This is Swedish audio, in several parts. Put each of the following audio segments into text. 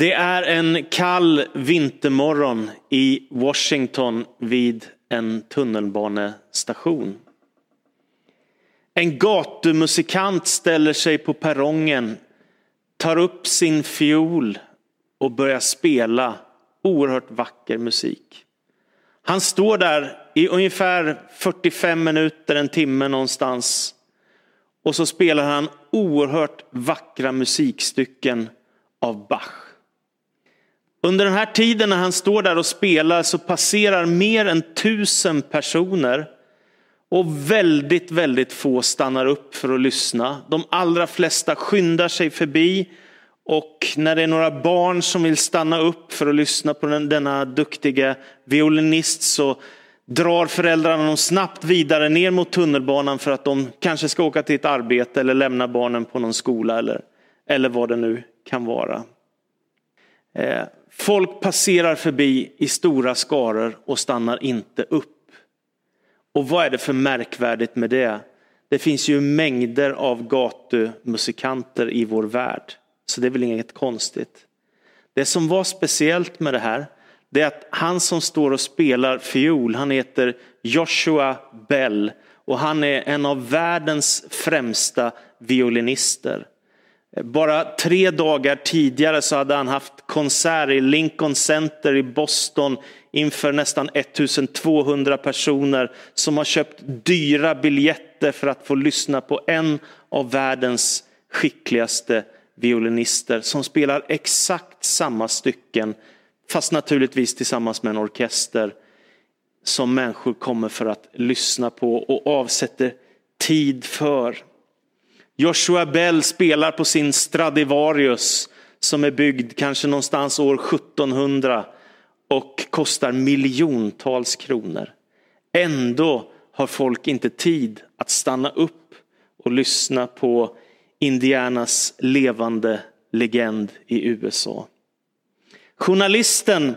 Det är en kall vintermorgon i Washington vid en tunnelbanestation. En gatumusikant ställer sig på perrongen, tar upp sin fiol och börjar spela oerhört vacker musik. Han står där i ungefär 45 minuter, en timme någonstans. Och så spelar han oerhört vackra musikstycken av Bach. Under den här tiden när han står där och spelar så passerar mer än tusen personer. Och väldigt, väldigt få stannar upp för att lyssna. De allra flesta skyndar sig förbi. Och när det är några barn som vill stanna upp för att lyssna på den, denna duktiga violinist så drar föräldrarna dem snabbt vidare ner mot tunnelbanan för att de kanske ska åka till ett arbete eller lämna barnen på någon skola eller, eller vad det nu kan vara. Eh, Folk passerar förbi i stora skaror och stannar inte upp. Och vad är det för märkvärdigt med det? Det finns ju mängder av gatumusikanter i vår värld. Så det är väl inget konstigt. Det som var speciellt med det här, det är att han som står och spelar fiol, han heter Joshua Bell och han är en av världens främsta violinister. Bara tre dagar tidigare så hade han haft konsert i Lincoln Center i Boston inför nästan 1200 personer som har köpt dyra biljetter för att få lyssna på en av världens skickligaste violinister som spelar exakt samma stycken fast naturligtvis tillsammans med en orkester som människor kommer för att lyssna på och avsätter tid för. Joshua Bell spelar på sin Stradivarius som är byggd kanske någonstans år 1700 och kostar miljontals kronor. Ändå har folk inte tid att stanna upp och lyssna på Indianas levande legend i USA. Journalisten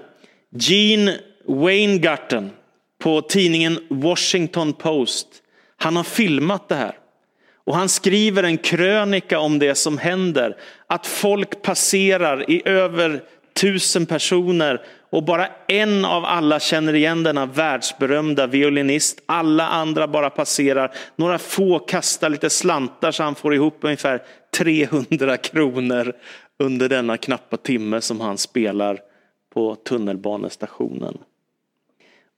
Gene Weingarten på tidningen Washington Post, han har filmat det här. Och han skriver en krönika om det som händer. Att folk passerar i över tusen personer och bara en av alla känner igen denna världsberömda violinist. Alla andra bara passerar. Några få kastar lite slantar så han får ihop ungefär 300 kronor under denna knappa timme som han spelar på tunnelbanestationen.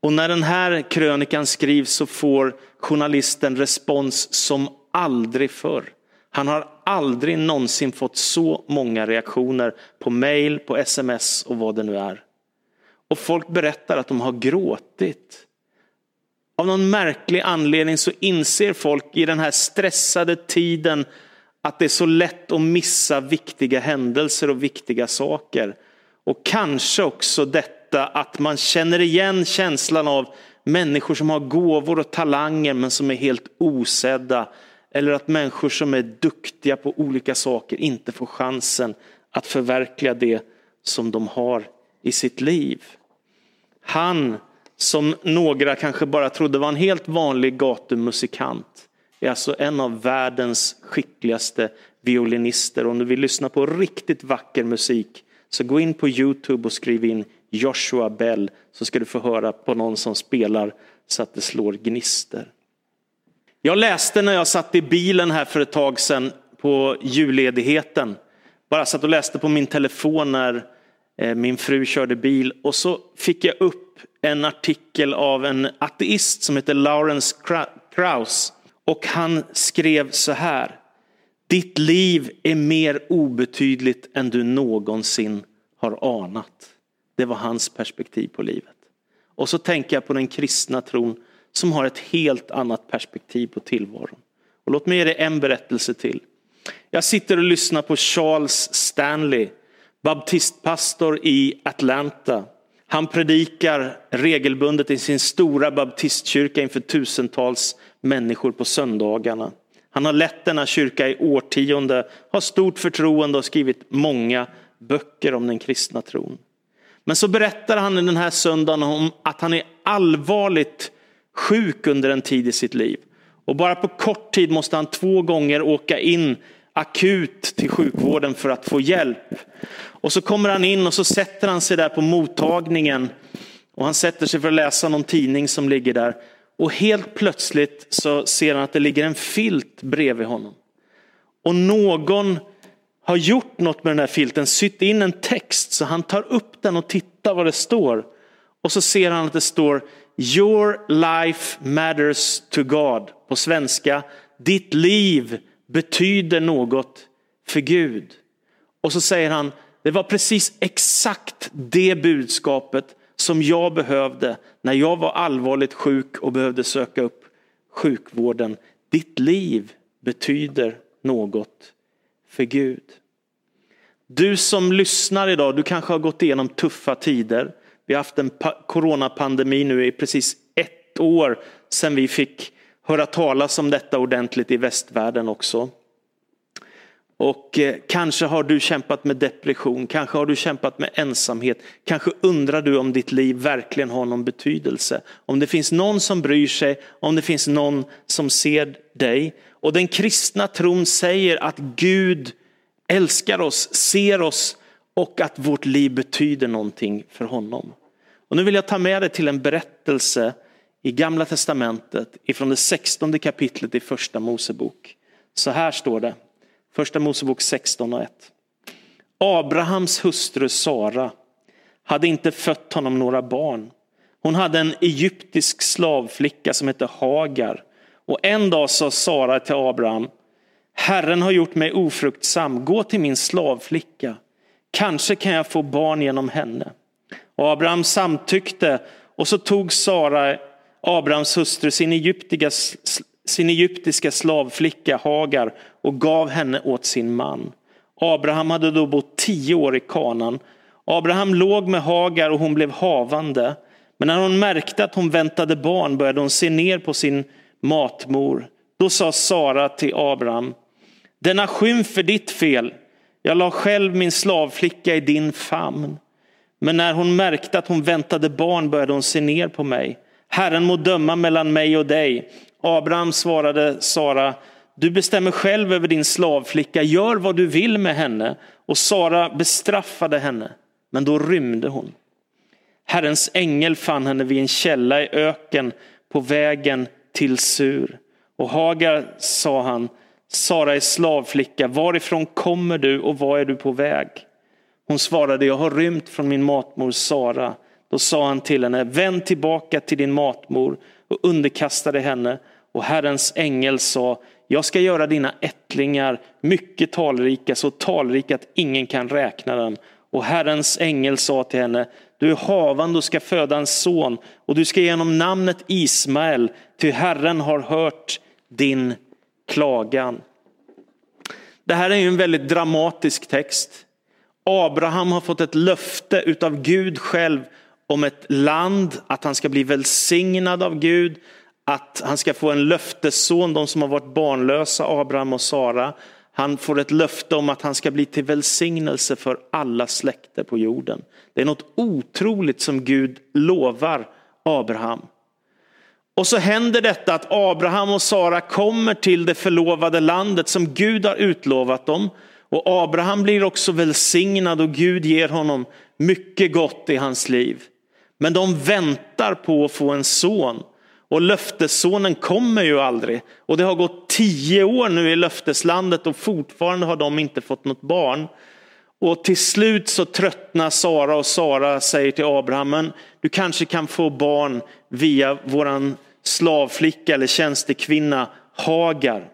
Och när den här krönikan skrivs så får journalisten respons som aldrig förr. Han har aldrig någonsin fått så många reaktioner på mail, på sms och vad det nu är. Och folk berättar att de har gråtit. Av någon märklig anledning så inser folk i den här stressade tiden att det är så lätt att missa viktiga händelser och viktiga saker. Och kanske också detta att man känner igen känslan av människor som har gåvor och talanger men som är helt osedda. Eller att människor som är duktiga på olika saker inte får chansen att förverkliga det som de har i sitt liv. Han som några kanske bara trodde var en helt vanlig gatumusikant är alltså en av världens skickligaste violinister. Om du vill lyssna på riktigt vacker musik så gå in på Youtube och skriv in Joshua Bell så ska du få höra på någon som spelar så att det slår gnister. Jag läste när jag satt i bilen här för ett tag sedan på julledigheten. Bara satt och läste på min telefon när eh, min fru körde bil och så fick jag upp en artikel av en ateist som heter Lawrence Krauss. Och han skrev så här. Ditt liv är mer obetydligt än du någonsin har anat. Det var hans perspektiv på livet. Och så tänker jag på den kristna tron som har ett helt annat perspektiv på tillvaron. Och låt mig ge dig en berättelse till. Jag sitter och lyssnar på Charles Stanley, baptistpastor i Atlanta. Han predikar regelbundet i sin stora baptistkyrka inför tusentals människor på söndagarna. Han har lett denna kyrka i årtionde, har stort förtroende och skrivit många böcker om den kristna tron. Men så berättar han den här söndagen om att han är allvarligt sjuk under en tid i sitt liv. Och bara på kort tid måste han två gånger åka in akut till sjukvården för att få hjälp. Och så kommer han in och så sätter han sig där på mottagningen. Och han sätter sig för att läsa någon tidning som ligger där. Och helt plötsligt så ser han att det ligger en filt bredvid honom. Och någon har gjort något med den här filten, sytt in en text så han tar upp den och tittar vad det står. Och så ser han att det står Your life matters to God. På svenska, ditt liv betyder något för Gud. Och så säger han, det var precis exakt det budskapet som jag behövde när jag var allvarligt sjuk och behövde söka upp sjukvården. Ditt liv betyder något för Gud. Du som lyssnar idag, du kanske har gått igenom tuffa tider. Vi har haft en coronapandemi nu i precis ett år sedan vi fick höra talas om detta ordentligt i västvärlden också. Och eh, kanske har du kämpat med depression, kanske har du kämpat med ensamhet. Kanske undrar du om ditt liv verkligen har någon betydelse. Om det finns någon som bryr sig, om det finns någon som ser dig. Och den kristna tron säger att Gud älskar oss, ser oss och att vårt liv betyder någonting för honom. Och nu vill jag ta med dig till en berättelse i Gamla Testamentet ifrån det 16 kapitlet i Första Mosebok. Så här står det, Första Mosebok 16 och 1. Abrahams hustru Sara hade inte fött honom några barn. Hon hade en egyptisk slavflicka som hette Hagar. Och en dag sa Sara till Abraham, Herren har gjort mig ofruktsam, gå till min slavflicka. Kanske kan jag få barn genom henne. Och Abraham samtyckte och så tog Sara, Abrahams hustru, sin egyptiska, sin egyptiska slavflicka Hagar och gav henne åt sin man. Abraham hade då bott tio år i kanan. Abraham låg med Hagar och hon blev havande. Men när hon märkte att hon väntade barn började hon se ner på sin matmor. Då sa Sara till Abraham, denna skymf är ditt fel. Jag la själv min slavflicka i din famn. Men när hon märkte att hon väntade barn började hon se ner på mig. Herren må döma mellan mig och dig. Abraham svarade Sara, du bestämmer själv över din slavflicka, gör vad du vill med henne. Och Sara bestraffade henne, men då rymde hon. Herrens ängel fann henne vid en källa i öken på vägen till Sur. Och Hagar sa han, Sara är slavflicka, varifrån kommer du och var är du på väg? Hon svarade, jag har rymt från min matmor Sara. Då sa han till henne, vänd tillbaka till din matmor och underkastade henne. Och Herrens ängel sa, jag ska göra dina ättlingar mycket talrika, så talrika att ingen kan räkna dem. Och Herrens ängel sa till henne, du är havande och ska föda en son och du ska genom namnet Ismael, ty Herren har hört din klagan. Det här är en väldigt dramatisk text. Abraham har fått ett löfte utav Gud själv om ett land, att han ska bli välsignad av Gud, att han ska få en löftesson, de som har varit barnlösa, Abraham och Sara. Han får ett löfte om att han ska bli till välsignelse för alla släkter på jorden. Det är något otroligt som Gud lovar Abraham. Och så händer detta att Abraham och Sara kommer till det förlovade landet som Gud har utlovat dem. Och Abraham blir också välsignad och Gud ger honom mycket gott i hans liv. Men de väntar på att få en son. Och löftessonen kommer ju aldrig. Och det har gått tio år nu i löfteslandet och fortfarande har de inte fått något barn. Och till slut så tröttnar Sara och Sara säger till Abraham, men du kanske kan få barn via våran slavflicka eller tjänstekvinna Hagar.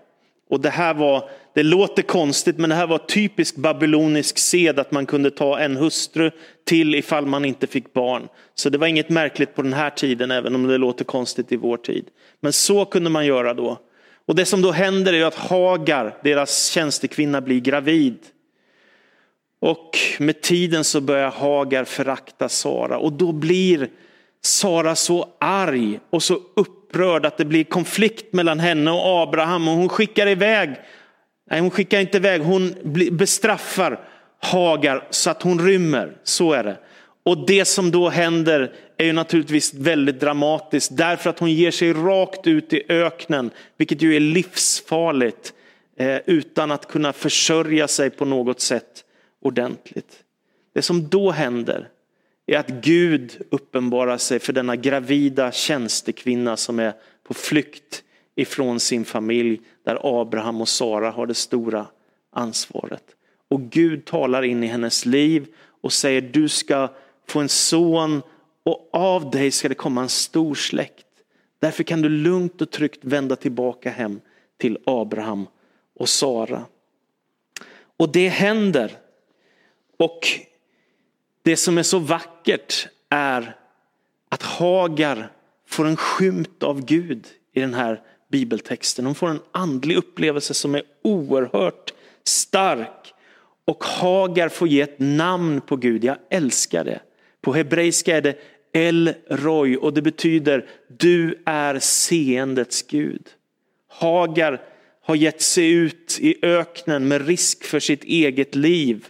Och det här var, det låter konstigt, men det här var typisk babylonisk sed att man kunde ta en hustru till ifall man inte fick barn. Så det var inget märkligt på den här tiden, även om det låter konstigt i vår tid. Men så kunde man göra då. Och det som då händer är att Hagar, deras tjänstekvinna, blir gravid. Och med tiden så börjar Hagar förakta Sara. Och då blir Sara så arg och så upprörd att det blir konflikt mellan henne och Abraham. Och hon skickar iväg, nej hon skickar inte iväg, hon bestraffar Hagar så att hon rymmer. Så är det. Och det som då händer är ju naturligtvis väldigt dramatiskt. Därför att hon ger sig rakt ut i öknen, vilket ju är livsfarligt eh, utan att kunna försörja sig på något sätt ordentligt. Det som då händer är att Gud uppenbarar sig för denna gravida tjänstekvinna som är på flykt ifrån sin familj där Abraham och Sara har det stora ansvaret. Och Gud talar in i hennes liv och säger du ska få en son och av dig ska det komma en stor släkt. Därför kan du lugnt och tryggt vända tillbaka hem till Abraham och Sara. Och det händer. Och det som är så vackert är att Hagar får en skymt av Gud i den här bibeltexten. Hon får en andlig upplevelse som är oerhört stark. Och Hagar får ge ett namn på Gud, jag älskar det. På hebreiska är det El Roy och det betyder du är seendets Gud. Hagar har gett sig ut i öknen med risk för sitt eget liv.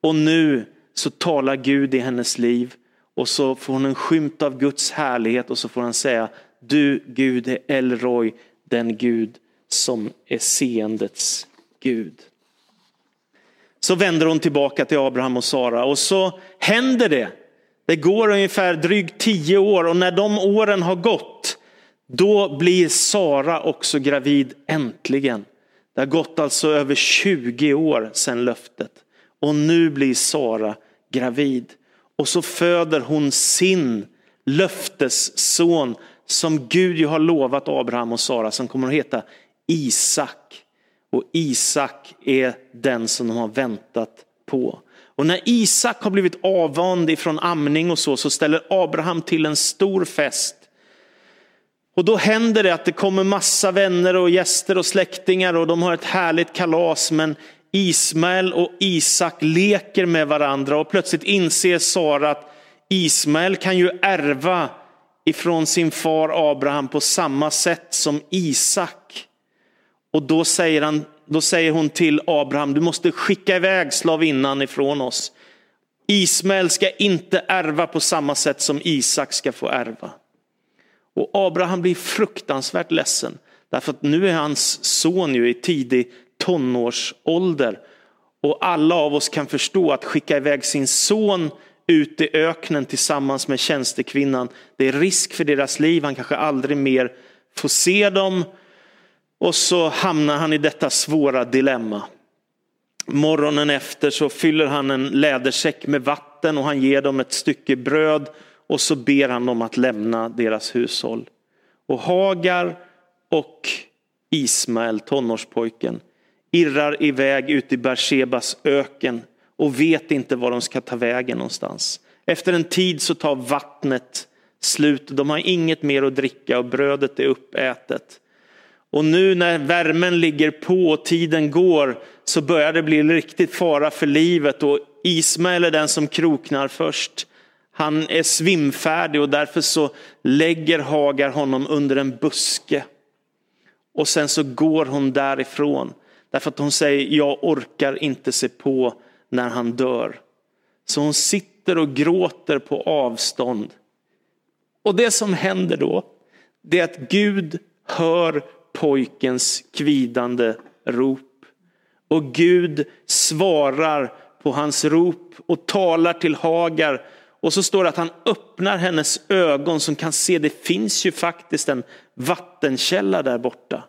Och nu så talar Gud i hennes liv och så får hon en skymt av Guds härlighet och så får han säga du Gud är El Roy, den Gud som är seendets Gud. Så vänder hon tillbaka till Abraham och Sara och så händer det. Det går ungefär drygt tio år och när de åren har gått då blir Sara också gravid äntligen. Det har gått alltså över 20 år sedan löftet och nu blir Sara gravid. Och så föder hon sin löftesson som Gud ju har lovat Abraham och Sara som kommer att heta Isak. Och Isak är den som de har väntat på. Och när Isak har blivit avvand ifrån amning och så, så ställer Abraham till en stor fest. Och då händer det att det kommer massa vänner och gäster och släktingar och de har ett härligt kalas. Men Ismael och Isak leker med varandra och plötsligt inser Sara att Ismael kan ju ärva ifrån sin far Abraham på samma sätt som Isak. Och då säger, han, då säger hon till Abraham, du måste skicka iväg slavinnan ifrån oss. Ismael ska inte ärva på samma sätt som Isak ska få ärva. Och Abraham blir fruktansvärt ledsen. Därför att nu är hans son ju i tidig tonårsålder. Och alla av oss kan förstå att skicka iväg sin son ut i öknen tillsammans med tjänstekvinnan. Det är risk för deras liv, han kanske aldrig mer får se dem. Och så hamnar han i detta svåra dilemma. Morgonen efter så fyller han en lädersäck med vatten och han ger dem ett stycke bröd och så ber han dem att lämna deras hushåll. Och Hagar och Ismael, tonårspojken, irrar iväg ut i Bersebas öken och vet inte var de ska ta vägen någonstans. Efter en tid så tar vattnet slut. De har inget mer att dricka och brödet är uppätet. Och nu när värmen ligger på och tiden går så börjar det bli riktigt fara för livet och Ismael är den som kroknar först. Han är svimfärdig och därför så lägger Hagar honom under en buske. Och sen så går hon därifrån. Därför att hon säger, jag orkar inte se på när han dör. Så hon sitter och gråter på avstånd. Och det som händer då, det är att Gud hör pojkens kvidande rop. Och Gud svarar på hans rop och talar till Hagar. Och så står det att han öppnar hennes ögon som kan se, det finns ju faktiskt en vattenkälla där borta.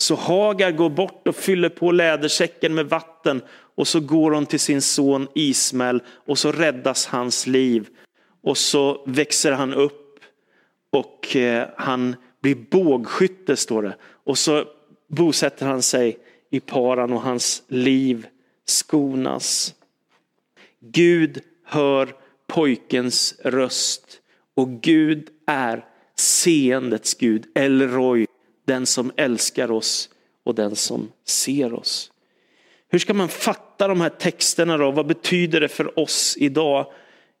Så Hagar går bort och fyller på lädersäcken med vatten och så går hon till sin son Ismael och så räddas hans liv. Och så växer han upp och eh, han blir bågskytte står det. Och så bosätter han sig i Paran och hans liv skonas. Gud hör pojkens röst och Gud är seendets Gud, Elroy, den som älskar oss och den som ser oss. Hur ska man fatta de här texterna då? Vad betyder det för oss idag?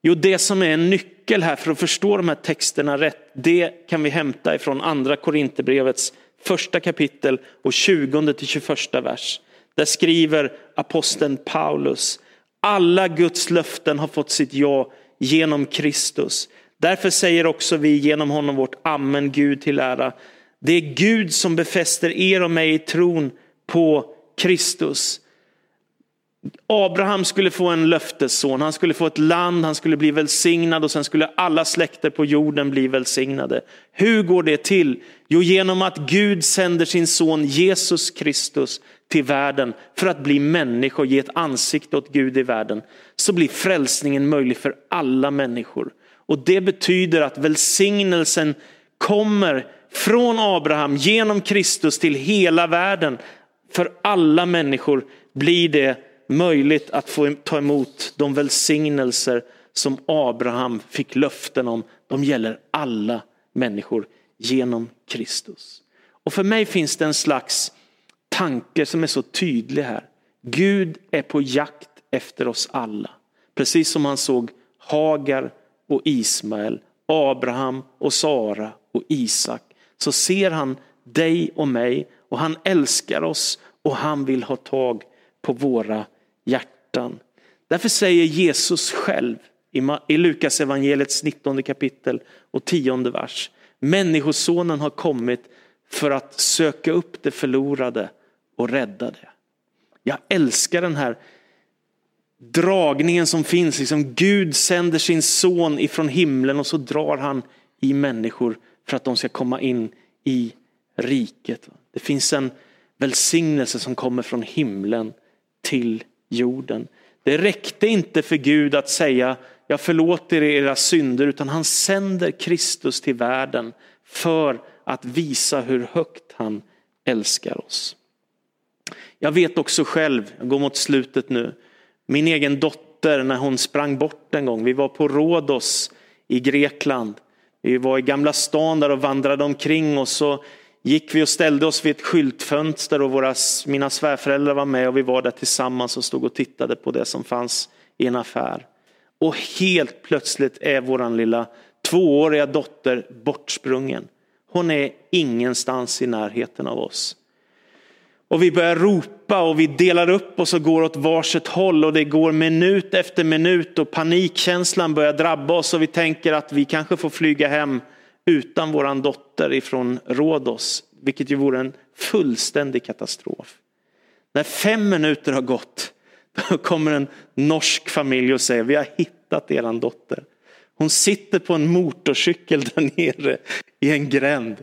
Jo, det som är en nyckel här för att förstå de här texterna rätt, det kan vi hämta ifrån andra Korinthierbrevets första kapitel och 20 till 21 vers. Där skriver aposteln Paulus, alla Guds löften har fått sitt ja genom Kristus. Därför säger också vi genom honom vårt amen Gud till ära. Det är Gud som befäster er och mig i tron på Kristus. Abraham skulle få en löftesson, han skulle få ett land, han skulle bli välsignad och sen skulle alla släkter på jorden bli välsignade. Hur går det till? Jo, genom att Gud sänder sin son Jesus Kristus till världen för att bli människa och ge ett ansikte åt Gud i världen. Så blir frälsningen möjlig för alla människor. Och det betyder att välsignelsen kommer från Abraham genom Kristus till hela världen. För alla människor blir det möjligt att få ta emot de välsignelser som Abraham fick löften om. De gäller alla människor genom Kristus. Och för mig finns det en slags tanke som är så tydlig här. Gud är på jakt efter oss alla. Precis som han såg Hagar och Ismael, Abraham och Sara och Isak. Så ser han dig och mig och han älskar oss och han vill ha tag på våra hjärtan. Därför säger Jesus själv i Lukas evangeliets 19 kapitel och 10 vers. Människosonen har kommit för att söka upp det förlorade och rädda det. Jag älskar den här dragningen som finns. Liksom Gud sänder sin son ifrån himlen och så drar han i människor för att de ska komma in i riket. Det finns en välsignelse som kommer från himlen till jorden. Det räckte inte för Gud att säga jag förlåter era synder utan han sänder Kristus till världen för att visa hur högt han älskar oss. Jag vet också själv, jag går mot slutet nu, min egen dotter när hon sprang bort en gång. Vi var på Rhodos i Grekland. Vi var i Gamla stan där och vandrade omkring och så gick vi och ställde oss vid ett skyltfönster och våra, mina svärföräldrar var med och vi var där tillsammans och stod och tittade på det som fanns i en affär. Och helt plötsligt är våran lilla tvååriga dotter bortsprungen. Hon är ingenstans i närheten av oss. Och vi börjar ropa och vi delar upp oss och går åt varsitt håll och det går minut efter minut och panikkänslan börjar drabba oss och vi tänker att vi kanske får flyga hem utan våran dotter ifrån Rhodos, vilket ju vore en fullständig katastrof. När fem minuter har gått, då kommer en norsk familj och säger vi har hittat eran dotter. Hon sitter på en motorcykel där nere i en gränd.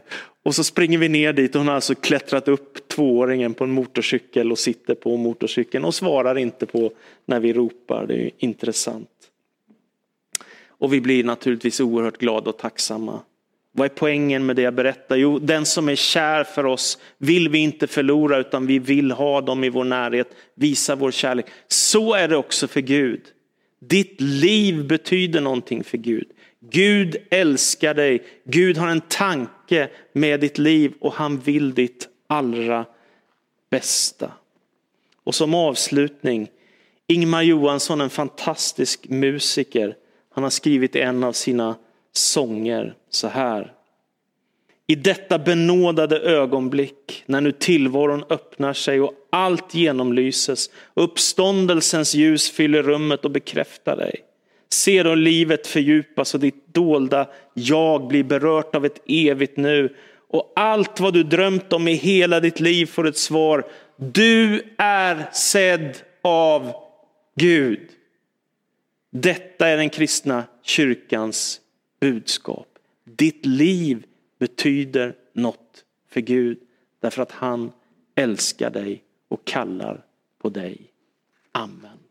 Och så springer vi ner dit och hon har alltså klättrat upp tvååringen på en motorcykel och sitter på motorcykeln och svarar inte på när vi ropar. Det är intressant. Och vi blir naturligtvis oerhört glada och tacksamma. Vad är poängen med det jag berättar? Jo, den som är kär för oss vill vi inte förlora utan vi vill ha dem i vår närhet, visa vår kärlek. Så är det också för Gud. Ditt liv betyder någonting för Gud. Gud älskar dig. Gud har en tanke med ditt liv och han vill ditt allra bästa. Och som avslutning, Ingmar Johansson, en fantastisk musiker. Han har skrivit en av sina sånger så här. I detta benådade ögonblick när nu tillvaron öppnar sig och allt genomlyses uppståndelsens ljus fyller rummet och bekräftar dig. Se då livet fördjupas och ditt dolda jag blir berört av ett evigt nu. Och allt vad du drömt om i hela ditt liv får ett svar. Du är sedd av Gud. Detta är den kristna kyrkans budskap. Ditt liv betyder något för Gud därför att han älskar dig och kallar på dig. Amen.